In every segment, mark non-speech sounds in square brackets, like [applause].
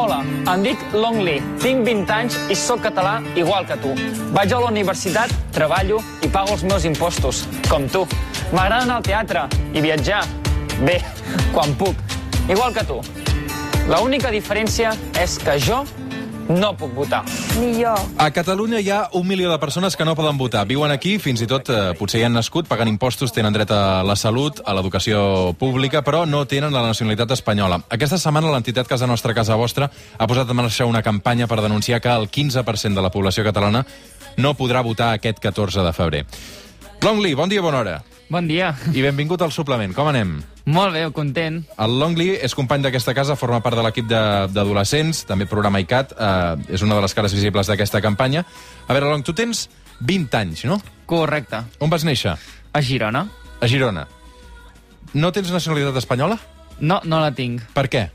Hola, em dic Long Li, tinc 20 anys i sóc català igual que tu. Vaig a la universitat, treballo i pago els meus impostos, com tu. M'agrada anar al teatre i viatjar. Bé, quan puc. Igual que tu. La única diferència és que jo no puc votar. Ni jo. A Catalunya hi ha un milió de persones que no poden votar. Viuen aquí, fins i tot eh, potser hi han nascut, pagant impostos, tenen dret a la salut, a l'educació pública, però no tenen la nacionalitat espanyola. Aquesta setmana l'entitat Casa Nostra, Casa Vostra ha posat en marxa una campanya per denunciar que el 15% de la població catalana no podrà votar aquest 14 de febrer. Longli, bon dia, bona hora. Bon dia. I benvingut al suplement. Com anem? Molt bé, content. El Longli és company d'aquesta casa, forma part de l'equip de- d'adolescents, també programa ICAT, eh, és una de les cares visibles d'aquesta campanya. A veure, Long, tu tens 20 anys, no? Correcte. On vas néixer? A Girona? A Girona. No tens nacionalitat espanyola? No, no la tinc. Per què?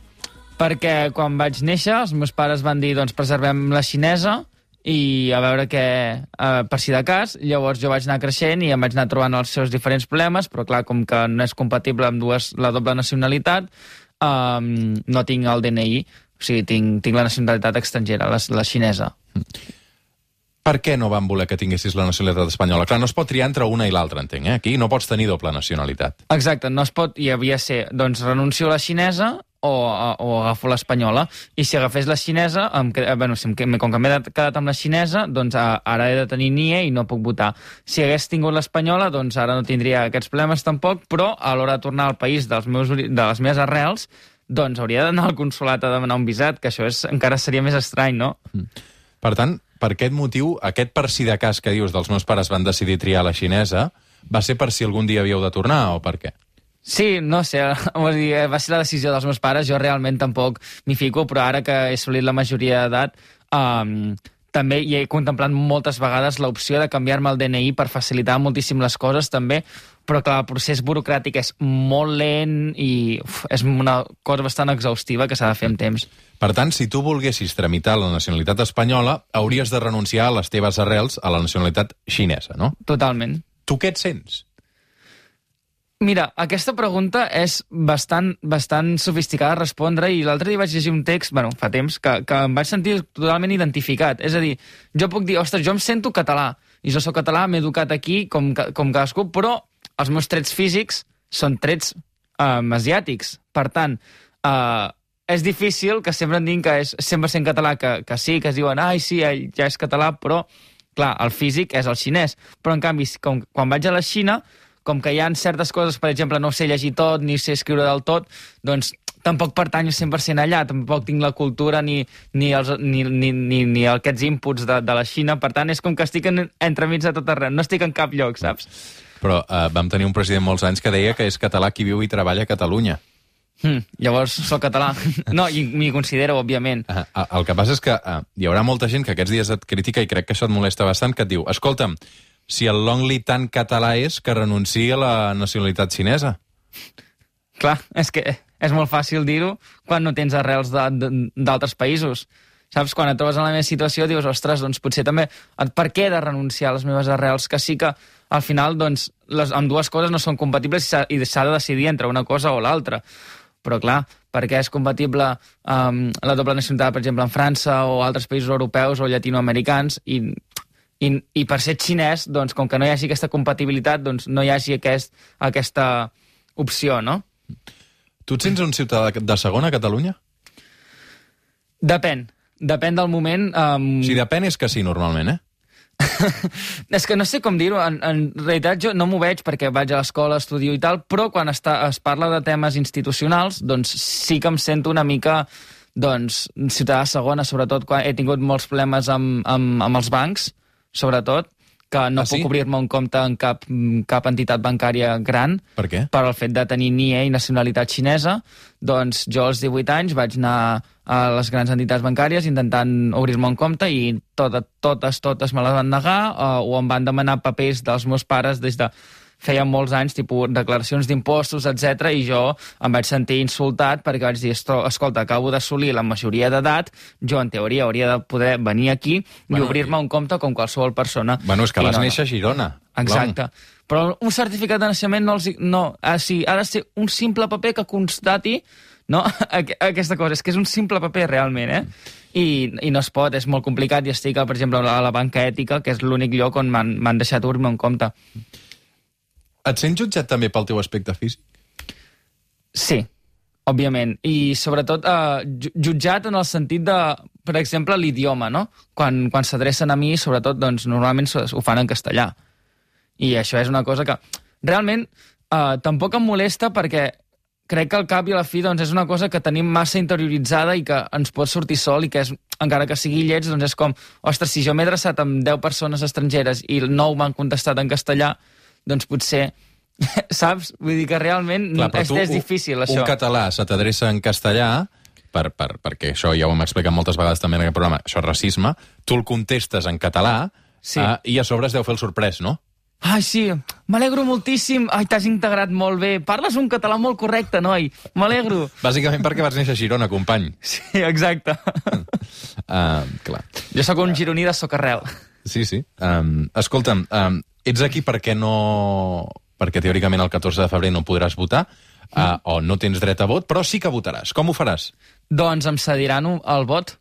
Perquè quan vaig néixer, els meus pares van dir, doncs preservem la xinesa i a veure què, eh, per si de cas, llavors jo vaig anar creixent i em vaig anar trobant els seus diferents problemes, però clar, com que no és compatible amb dues, la doble nacionalitat, eh, no tinc el DNI, o sigui, tinc, tinc la nacionalitat estrangera, la, la xinesa. Per què no van voler que tinguessis la nacionalitat espanyola? Clar, no es pot triar entre una i l'altra, entenc, eh? Aquí no pots tenir doble nacionalitat. Exacte, no es pot, hi havia ser, doncs renuncio a la xinesa o, o agafo l'espanyola. I si agafés la xinesa, em, eh, bueno, si em, com que m'he quedat amb la xinesa, doncs ara he de tenir NIE i no puc votar. Si hagués tingut l'espanyola, doncs ara no tindria aquests problemes tampoc, però a l'hora de tornar al país dels meus, de les meves arrels, doncs hauria d'anar al consulat a demanar un visat, que això és, encara seria més estrany, no? Per tant, per aquest motiu, aquest per si de cas que dius dels meus pares van decidir triar la xinesa, va ser per si algun dia havíeu de tornar o per què? Sí, no sé, [laughs] vull dir, va ser la decisió dels meus pares, jo realment tampoc m'hi fico, però ara que he assolit la majoria d'edat, um, també hi he contemplat moltes vegades l'opció de canviar-me el DNI per facilitar moltíssim les coses, també, però clar, el procés burocràtic és molt lent i uf, és una cosa bastant exhaustiva que s'ha de fer amb temps. Per tant, si tu volguessis tramitar la nacionalitat espanyola, hauries de renunciar a les teves arrels a la nacionalitat xinesa, no? Totalment. Tu què et sents? Mira, aquesta pregunta és bastant, bastant sofisticada de respondre i l'altre dia vaig llegir un text, bueno, fa temps, que, que em vaig sentir totalment identificat. És a dir, jo puc dir, ostres, jo em sento català, i jo sóc català, m'he educat aquí com, com cadascú, però els meus trets físics són trets um, asiàtics. Per tant, uh, és difícil que sempre em diguin que és 100% català, que, que sí, que es diuen, ai, sí, ell ja és català, però, clar, el físic és el xinès. Però, en canvi, com, quan vaig a la Xina, com que hi ha certes coses, per exemple, no sé llegir tot, ni sé escriure del tot, doncs tampoc pertanyo 100% allà, tampoc tinc la cultura ni, ni, els, ni, ni, ni, ni aquests inputs de, de la Xina, per tant, és com que estic en, entremig de tot arreu, no estic en cap lloc, saps? Però eh, vam tenir un president molts anys que deia que és català qui viu i treballa a Catalunya. Hm, llavors, sóc català. [laughs] No, i m'hi considero, òbviament. Eh, el que passa és que eh, hi haurà molta gent que aquests dies et critica i crec que això et molesta bastant, que et diu, escolta'm, si el Longli tan català és que renuncia a la nacionalitat xinesa. Clar, és que és molt fàcil dir-ho quan no tens arrels d'altres països. Saps, quan et trobes en la meva situació dius, ostres, doncs potser també... Per què he de renunciar a les meves arrels? Que sí que al final, doncs, les, amb dues coses no són compatibles i s'ha de decidir entre una cosa o l'altra. Però clar, perquè és compatible um, la doble nacionalitat, per exemple, en França o altres països europeus o llatinoamericans i, i, i per ser xinès, doncs, com que no hi hagi aquesta compatibilitat, doncs no hi hagi aquest, aquesta opció, no? Tu et sents un ciutadà de- segona a Catalunya? Depèn. Depèn del moment. Um... Si depèn és que sí, normalment, eh? [laughs] És que no sé com dir-ho. En, en realitat jo no m'ho veig perquè vaig a l'escola, estudio i tal, però quan està, es parla de temes institucionals, doncs sí que em sento una mica doncs, ciutadà segona, sobretot quan he tingut molts problemes amb, amb, amb els bancs, sobretot, que no Ah, sí? puc obrir-me un compte en cap, cap entitat bancària gran, Per què? per al fet de tenir NIE i nacionalitat xinesa, doncs jo als 18 anys vaig anar a les grans entitats bancàries intentant obrir-me un compte i totes, totes, totes me les van negar eh, o em van demanar papers dels meus pares des de feia molts anys, tipus declaracions d'impostos, etc i jo em vaig sentir insultat perquè vaig dir, "Esto- escolta, acabo d'assolir la majoria d'edat, jo en teoria hauria de poder venir aquí Bueno, i obrir-me un compte com qualsevol persona. Bueno, és que I vas no, néixer a Girona. Exacte. Però un certificat de naixement no, els, no ah, sí, ha de ser un simple paper que constati no? [laughs] Aqu- Aquesta cosa, és que és un simple paper realment, eh? I, i no es pot, és molt complicat, i estic, per exemple, a la banca ètica, que és l'únic lloc on m'han deixat obrir-me un compte. Et sents jutjat també pel teu aspecte físic? Sí, òbviament. I sobretot eh, ju- jutjat en el sentit de, per exemple, l'idioma, no? Quan, quan s'adrecen a mi, sobretot, doncs, normalment ho fan en castellà. I això és una cosa que realment eh, tampoc em molesta perquè crec que al cap i a la fi doncs, és una cosa que tenim massa interioritzada i que ens pot sortir sol i que és, encara que sigui lleig, doncs és com, ostres, si jo m'he adreçat amb 10 persones estrangeres i 9 m'han contestat en castellà, doncs potser, [laughs] saps? Vull dir que realment Clar, és, tu, és difícil, això. Un català se t'adreça en castellà, per, per, perquè això ja ho hem explicat moltes vegades també en aquest programa, això és racisme, tu el contestes en català Sí. eh, i a sobre es deu fer el sorprès, no? Ai, sí, m'alegro moltíssim. Ai, t'has integrat molt bé. Parles un català molt correcte, noi. M'alegro. [laughs] Bàsicament perquè vas néixer a Girona, company. Sí, exacte. Uh, [laughs] clar. Jo sóc un gironí de socarrel. Sí, sí. Um, escolta'm, um, ets aquí perquè no... perquè teòricament el 14 de febrer no podràs votar, uh, o no tens dret a vot, però sí que votaràs. Com ho faràs? Doncs em cediran el vot.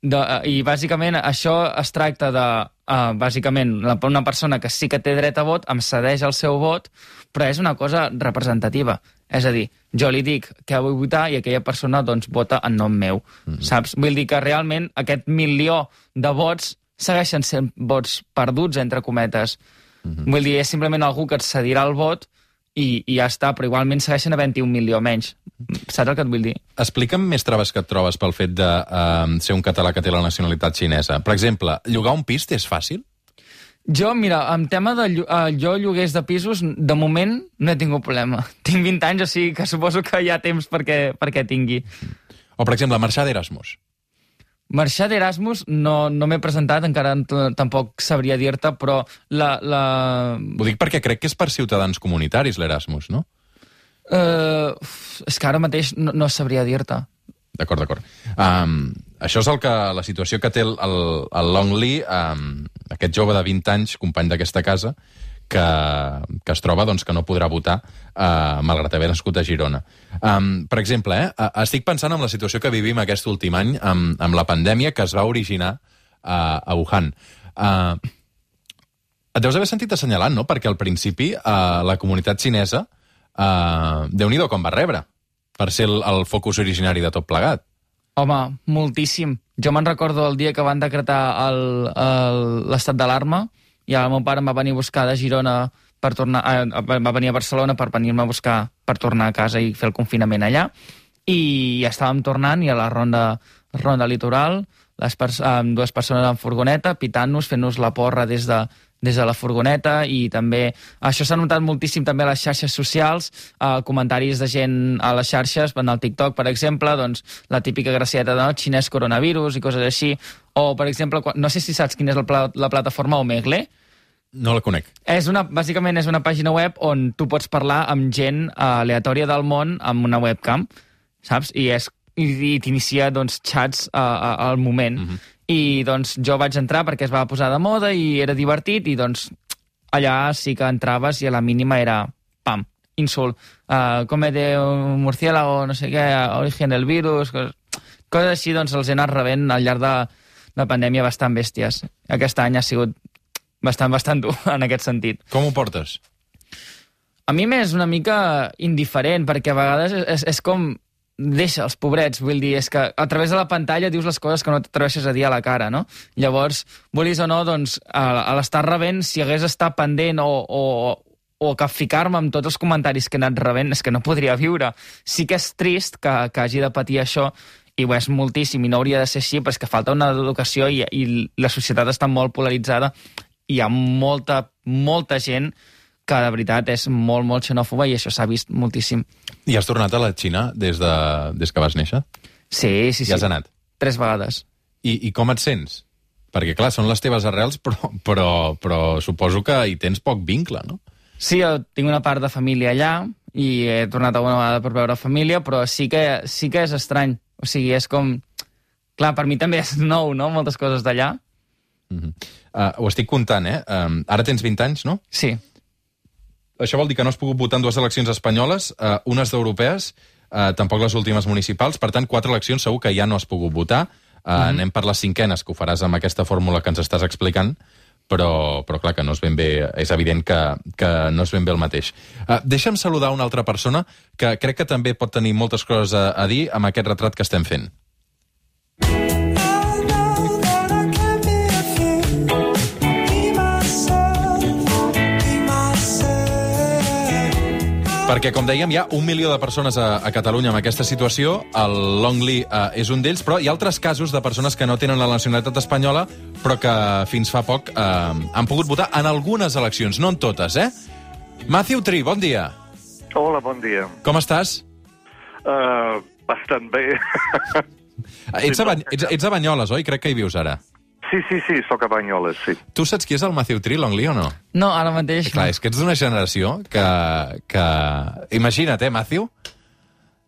De, I bàsicament això es tracta de... Uh, bàsicament, la- una persona que sí que té dret a vot em cedeix el seu vot, però és una cosa representativa. És a dir, jo li dic que vull votar i aquella persona doncs, vota en nom meu. Mm -hmm. Saps? Vull dir que realment aquest milió de vots segueixen sent vots perduts, entre cometes. Mm -hmm. Vull dir, és simplement algú que et cedirà el vot i, i ja està, però igualment segueixen havent-hi un milió menys. Saps el que et vull dir? Explica'm més traves que et trobes pel fet de uh, ser un català que té la nacionalitat xinesa. Per exemple, llogar un pis és fàcil? Jo, mira, en tema de uh, jo lloguers de pisos, de moment no he tingut problema. [laughs] Tinc 20 anys, o sigui que suposo que hi ha temps perquè, perquè tingui. O, per exemple, marxar d'Erasmus? Marxar d'Erasmus no, no m'he presentat, encara tampoc sabria dir-te, però la... la... Ho dic perquè crec que és per ciutadans comunitaris, l'Erasmus, no? Uh, és que ara mateix no, no sabria dir-te. D'acord, d'acord. Um, això és el que, la situació que té el, el, el Long Lee, um, aquest jove de 20 anys, company d'aquesta casa, que, que es troba doncs, que no podrà votar, uh, malgrat haver nascut a Girona. Um, per exemple, eh, uh, estic pensant en la situació que vivim aquest últim any amb, amb la pandèmia que es va originar uh, a Wuhan. Uh, et deus haver sentit assenyalant, no?, perquè al principi uh, la comunitat xinesa, uh, déu-n'hi-do com va rebre, per ser el, el focus originari de tot plegat. Home, moltíssim. Jo me'n recordo el dia que van decretar l'estat d'alarma i el meu pare em va venir a buscar de Girona per tornar, eh, va venir a Barcelona per venir-me a buscar per tornar a casa i fer el confinament allà. I estàvem tornant i a la ronda, ronda litoral les pers amb dues persones en furgoneta pitant-nos, fent-nos la porra des de, des de la furgoneta i també això s'ha notat moltíssim també a les xarxes socials, eh, comentaris de gent a les xarxes, en el TikTok, per exemple, doncs la típica gracieta de no, xinès coronavirus i coses així, o per exemple, no sé si saps quina és la, pla la plataforma Omegle, No la conec. és una, bàsicament és una pàgina web on tu pots parlar amb gent eh, aleatòria del món amb una webcam, saps? I, és, i, i t'inicia doncs, xats uh, uh, al moment. Mhm. I doncs jo vaig entrar perquè es va posar de moda i era divertit i doncs allà sí que entraves i a la mínima era pam, insult. Uh, come de un murciélago, no sé què, origen del virus, coses, coses així doncs els he anat rebent al llarg de la pandèmia bastant bèsties. Aquest any ha sigut bastant, bastant dur [laughs] en aquest sentit. Com ho portes? A mi m'és una mica indiferent, perquè a vegades és, és com deixa els pobrets, vull dir, és que a través de la pantalla dius les coses que no t'atreveixes a dir a la cara, no? Llavors, vulguis o no, doncs, a, l'estar rebent, si hagués estat pendent o, o, o que ficar-me amb tots els comentaris que he anat rebent, és que no podria viure. Sí que és trist que, que hagi de patir això, i ho és moltíssim, i no hauria de ser així, però és que falta una educació i, i la societat està molt polaritzada, hi ha molta, molta gent que de veritat és molt, molt xenòfoba i això s'ha vist moltíssim. I has tornat a la Xina des, de, des que vas néixer? Sí, sí, sí. Ja has anat. Tres vegades. I, I com et sents? Perquè, clar, són les teves arrels, [laughs] però, però, però suposo que hi tens poc vincle, no? Sí, jo tinc una part de família allà i he tornat alguna vegada per veure família, però sí que, sí que és estrany. O sigui, és com... Clar, per mi també és nou, no?, moltes coses d'allà. Mm -hmm. uh, ho estic comptant, eh? Um, ara tens 20 anys, no? Sí. Això vol dir que no has pogut votar en dues eleccions espanyoles, uh, unes d'europees. uh, tampoc les últimes municipals. Per tant, quatre eleccions segur que ja no has pogut votar. Uh, mm -hmm. Anem per les cinquenes, que ho faràs amb aquesta fórmula que ens estàs explicant, però, però clar que no és ben bé, és evident que, que no és ben bé el mateix. Uh, deixa'm saludar una altra persona que crec que també pot tenir moltes coses a, a dir amb aquest retrat que estem fent. Perquè, com dèiem, hi ha un milió de persones a, a Catalunya amb aquesta situació. El Longley eh, és un d'ells, però hi ha altres casos de persones que no tenen la nacionalitat espanyola, però que fins fa poc eh, han pogut votar en algunes eleccions, no en totes, eh? Matthew Tri, bon dia. Hola, bon dia. Com estàs? Uh, bastant bé. ets, a ets, ets a Banyoles, oi? Crec que hi vius ara. Sí, sí, sí, sóc a Banyoles, sí. Tu saps qui és el Matthew Tri, Longley, o no? No, ara mateix. Clar, és que ets d'una generació que... que... Imagina't, eh, Matthew?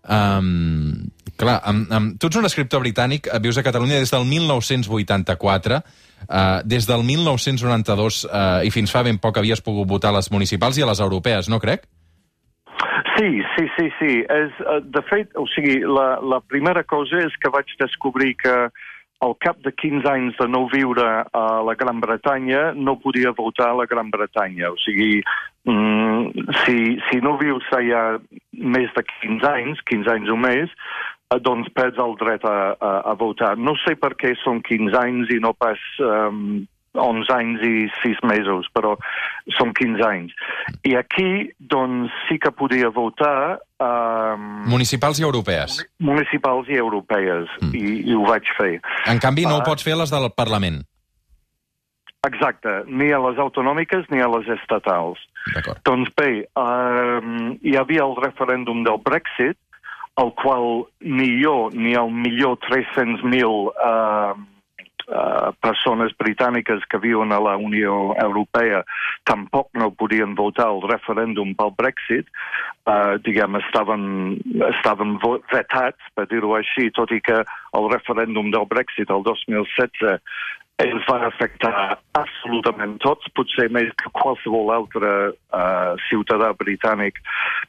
Um, clar, um, um, tu ets un escriptor britànic, eh, vius a Catalunya des del 1984, uh, des del 1992 uh, i fins fa ben poc havies pogut votar a les municipals i a les europees, no crec? Sí, sí, sí, sí. És, uh, de fet, o sigui, la, la primera cosa és que vaig descobrir que al cap de 15 anys de no viure a la Gran Bretanya, no podia votar a la Gran Bretanya. O sigui, mm, si, si no vius allà més de 15 anys, 15 anys o més, eh, doncs perds el dret a, a, a votar. No sé per què són 15 anys i no pas um, 11 anys i 6 mesos, però són 15 anys. I aquí, doncs, sí que podia votar... Um, municipals i europees. Municipals i europees, mm. i, i ho vaig fer. En canvi, no uh, ho pots fer a les del Parlament. Exacte, ni a les autonòmiques ni a les estatals. Doncs bé, um, hi havia el referèndum del Brexit, el qual ni jo ni el millor 300.000 uh, uh, persones britàniques que viuen a la Unió Europea tampoc no podien votar el referèndum pel Brexit, uh, diguem, estaven, estaven vetats, per dir-ho així, tot i que el referèndum del Brexit el 2016 ens va afectar absolutament tots, potser més que qualsevol altre uh, ciutadà britànic,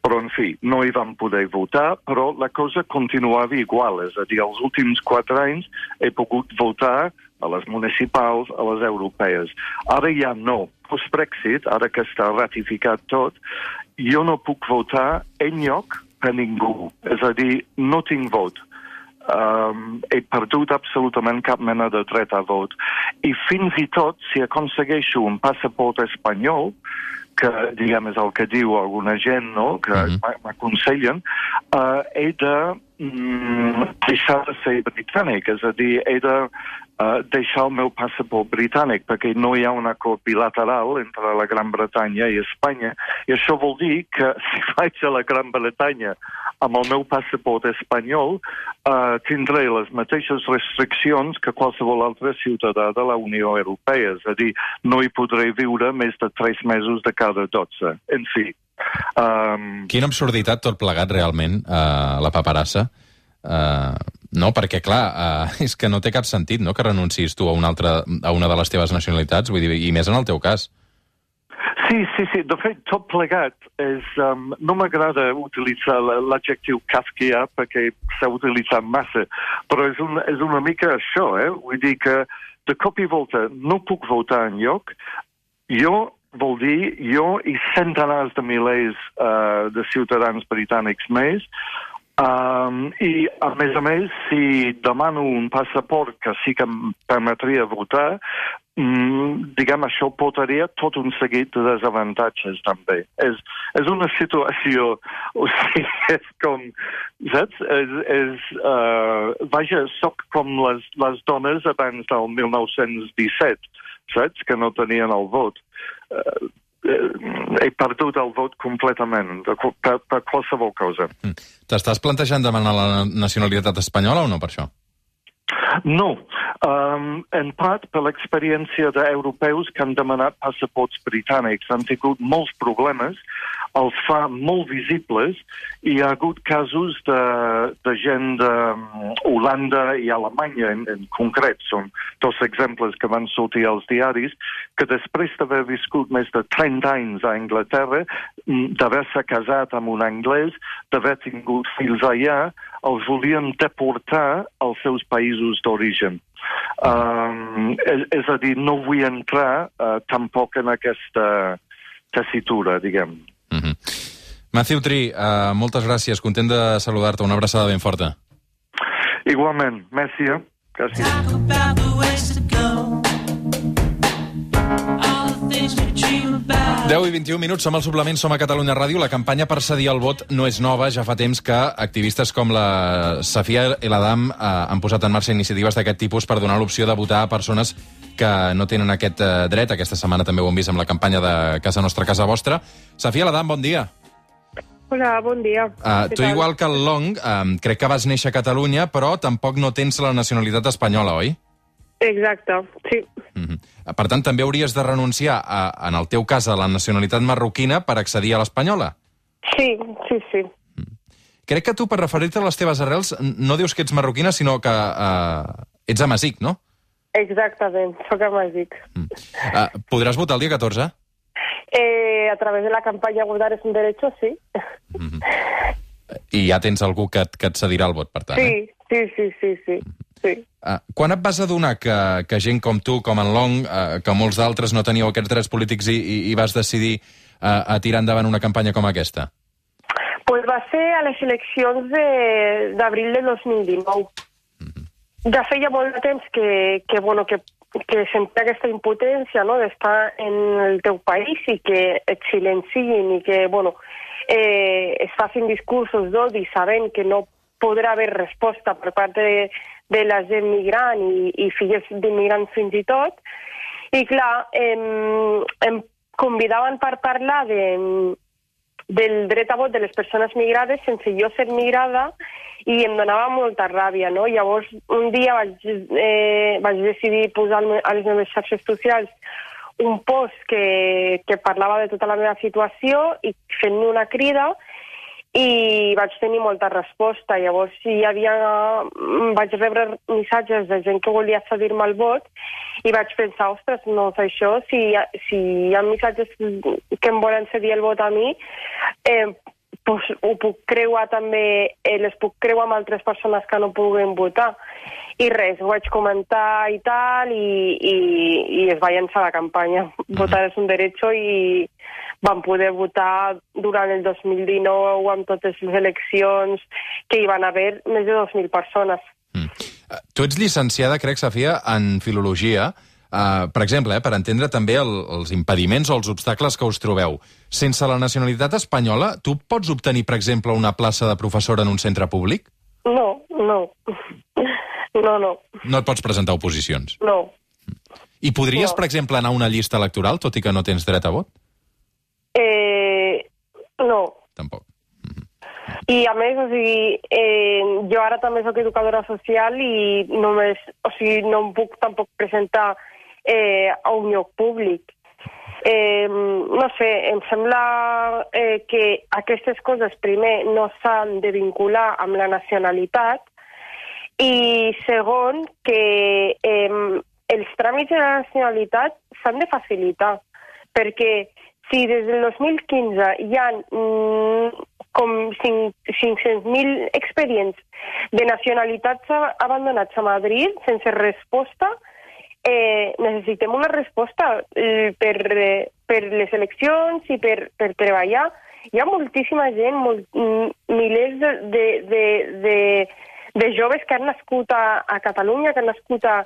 però en fi, no hi vam poder votar, però la cosa continuava igual, és a dir, els últims quatre anys he pogut votar a les municipals, a les europees. Ara ja no. Post-Brexit, ara que està ratificat tot, jo no puc votar en lloc per ningú. És a dir, no tinc vot um, he perdut absolutament cap mena de dret a vot. I fins i tot, si aconsegueixo un passaport espanyol, que, diguem, és el que diu alguna gent, no?, que mm -hmm. m'aconsellen, uh, he de mm, deixar de ser britànic, és a dir, he de uh, deixar el meu passaport britànic, perquè no hi ha un acord bilateral entre la Gran Bretanya i Espanya, i això vol dir que [laughs] si vaig a la Gran Bretanya amb el meu passaport espanyol, uh, tindré les mateixes restriccions que qualsevol altre ciutadà de la Unió Europea, és a dir, no hi podré viure més de 3 mesos de cada 12. En fi, Um... Quina absurditat tot plegat, realment, uh, la paperassa. Uh, no, perquè, clar, uh, [laughs] és que no té cap sentit no, que renuncis tu a una, altra, a una de les teves nacionalitats, vull dir, i més en el teu cas. Sí, sí, sí. De fet, tot plegat és... Um, no m'agrada utilitzar l'adjectiu kafkià perquè s'ha utilitzat massa, però és, un, és una mica això, eh? Vull dir que de cop i volta no puc votar en lloc. Jo vol dir jo i centenars de milers uh, de ciutadans britànics més Um, I, a més a més, si demano un passaport que sí que em permetria votar, mm, diguem, això portaria tot un seguit de desavantatges, també. És, és una situació, [laughs] o sigui, és com, saps? És, és, uh, vaja, sóc com les, les dones abans del 1917, saps? Que no tenien el vot. Uh, he perdut el vot completament, de, per, per qualsevol cosa. Mm. T'estàs plantejant demanar la nacionalitat espanyola o no per això? No. Um, en part per l'experiència d'europeus que han demanat passaports britànics. Han tingut molts problemes, els fa molt visibles, i hi ha hagut casos de, de gent d'Holanda i Alemanya en, en concret. Són dos exemples que van sortir als diaris, que després d'haver viscut més de 30 anys a Anglaterra, mm, d'haver-se casat amb un anglès, d'haver tingut fills allà, els volien deportar als seus països d'origen. Um, és, és a dir, no vull entrar uh, tampoc en aquesta tessitura, diguem. Mm -hmm. Matthew Tri, uh, moltes gràcies. Content de saludar-te. Una abraçada ben forta. Igualment. Merci. Eh? Gràcies. 10 i 21 minuts, som al suplement, som a Catalunya Ràdio. La campanya per cedir el vot no és nova. Ja fa temps que activistes com la Safia Eladam eh, han posat en marxa iniciatives d'aquest tipus per donar l'opció de votar a persones que no tenen aquest eh, dret. Aquesta setmana també ho hem vist amb la campanya de Casa Nostra, Casa Vostra. Safia Eladam, bon dia. Hola, bon dia. Uh, tu, igual que el Long, um, crec que vas néixer a Catalunya, però tampoc no tens la nacionalitat espanyola, oi? Exacte, sí. Mm -hmm. Per tant, també hauries de renunciar, a, en el teu cas, a la nacionalitat marroquina per accedir a l'espanyola? Sí, sí, sí. Mm. Crec que tu, per referir-te a les teves arrels, no dius que ets marroquina, sinó que uh, ets amazic, no? Exactament, sóc amazic. Mm. Uh, podràs votar el dia 14? Eh, a través de la campanya Votar és un derecho, sí. Mm -hmm. I ja tens algú que, que et cedirà el vot, per tant, sí, eh? Sí, sí, sí, sí. Sí. Uh, quan et vas adonar que, que gent com tu, com en Long, uh, que molts d'altres no teníeu aquests drets polítics i, i, i vas decidir uh, a tirar endavant una campanya com aquesta? Pues va ser a les eleccions d'abril de, de 2019. Mm -hmm. Ja feia molt de temps que, que, bueno, que, que sentia aquesta impotència no? d'estar en el teu país i que et silenciïn i que bueno, eh, es facin discursos d'odi sabent que no podrà haver resposta per part de, de la gent migrant i, i filles d'immigrants fins i tot. I clar, em, em convidaven per parlar de, del dret a vot de les persones migrades sense jo ser migrada i em donava molta ràbia, no? Llavors, un dia vaig, eh, vaig decidir posar a les meves xarxes socials un post que, que parlava de tota la meva situació i fent una crida i vaig tenir molta resposta. Llavors, si hi havia... Mm, vaig rebre missatges de gent que volia cedir-me el vot i vaig pensar, ostres, no és això, si, si hi ha missatges que em volen cedir el vot a mi, eh, pues, ho puc creuar també, eh, les puc creuar amb altres persones que no puguen votar. I res, ho vaig comentar i tal, i, i, i es va llançar la campanya. Mm. Votar és un derecho i van poder votar durant el 2019 amb totes les eleccions que hi van haver més de 2.000 persones. Mm. Tu ets llicenciada, crec, Safia, en Filologia. Uh, per exemple, eh, per entendre també el, els impediments o els obstacles que us trobeu. Sense la nacionalitat espanyola, tu pots obtenir, per exemple, una plaça de professora en un centre públic? No, no. No, no. No et pots presentar oposicions? No. I podries, no. per exemple, anar a una llista electoral, tot i que no tens dret a vot? Eh, no. Tampoc. I a més, o sigui, eh, jo ara també sóc educadora social i només, o sigui, no em puc tampoc presentar eh, a un lloc públic. Eh, no sé, em sembla eh, que aquestes coses, primer, no s'han de vincular amb la nacionalitat i, segon, que eh, els tràmits de la nacionalitat s'han de facilitar, perquè si des del 2015 hi ha mm, com 500.000 expedients de nacionalitats abandonats a Madrid sense resposta, eh, necessitem una resposta eh, per, eh, per les eleccions i per, per treballar. Hi ha moltíssima gent, molt, milers de, de, de, de, de joves que han nascut a, a Catalunya, que han nascut a,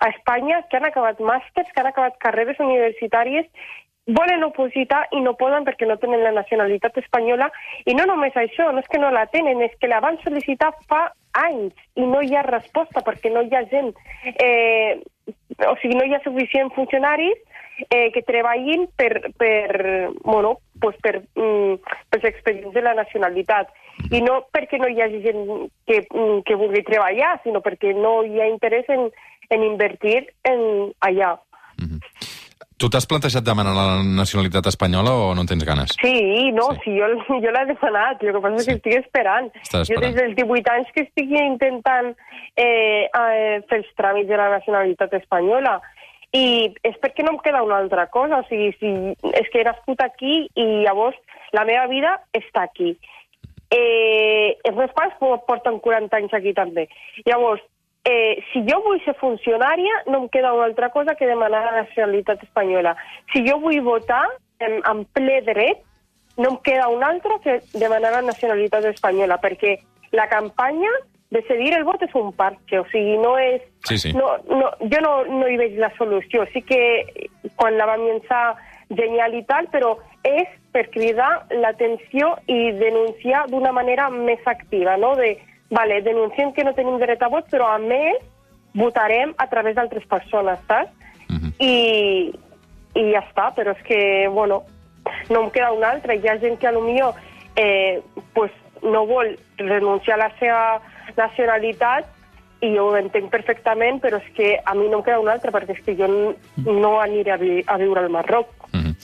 a Espanya, que han acabat màsters, que han acabat carreres universitàries volen opositar i no poden perquè no tenen la nacionalitat espanyola i no només això, no és que no la tenen, és que la van sol·licitar fa anys i no hi ha resposta perquè no hi ha gent eh, o sigui, no hi ha suficients funcionaris eh, que treballin per, per, bueno, pues per, mm, pels expedients de la nacionalitat. I no perquè no hi hagi gent que, que vulgui treballar, sinó perquè no hi ha interès en, en invertir en allà. Mm -hmm. Tu t'has plantejat demanar la nacionalitat espanyola o no en tens ganes? Sí, no, sí, sí jo, jo l'he demanat, el que passa és sí. que estic esperant. esperant. Jo des dels 18 anys que estic intentant eh, eh, fer els tràmits de la nacionalitat espanyola i és perquè no em queda una altra cosa, o sigui, si, és que he nascut aquí i llavors la meva vida està aquí. Eh, els meus pares porten 40 anys aquí també. Llavors, eh, si jo vull ser funcionària, no em queda una altra cosa que demanar la nacionalitat espanyola. Si jo vull votar en, en ple dret, no em queda un altre que demanar la nacionalitat espanyola, perquè la campanya decidir el vot és un parche, o sigui, no és... Sí, sí. No, no, jo no, no hi veig la solució. Sí que quan la vam llançar genial i tal, però és per cridar l'atenció i denunciar d'una manera més activa, no? De, vale, denunciem que no tenim dret a vot, però a més votarem a través d'altres persones, saps? Uh mhm. -huh. I, I ja està, però és que, bueno, no em queda una altra. Hi ha gent que a lo millor eh, pues, no vol renunciar a la seva nacionalitat i jo ho entenc perfectament, però és que a mi no em queda una altra, perquè és que jo no aniré a, vi a viure al Marroc. Mm -hmm.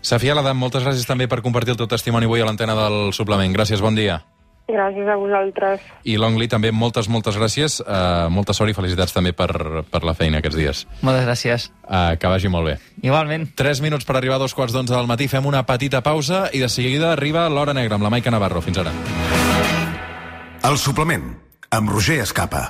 Safia Ladam, moltes gràcies també per compartir el teu testimoni avui a l'antena del suplement. Gràcies, bon dia. Gràcies a vosaltres. I Longli, també moltes, moltes gràcies. Uh, molta sort i felicitats també per, per la feina aquests dies. Moltes gràcies. Uh, que vagi molt bé. Igualment. Tres minuts per arribar a dos quarts d'onze del matí. Fem una petita pausa i de seguida arriba l'Hora Negra amb la Maica Navarro. Fins ara. El suplement, amb Roger Escapa.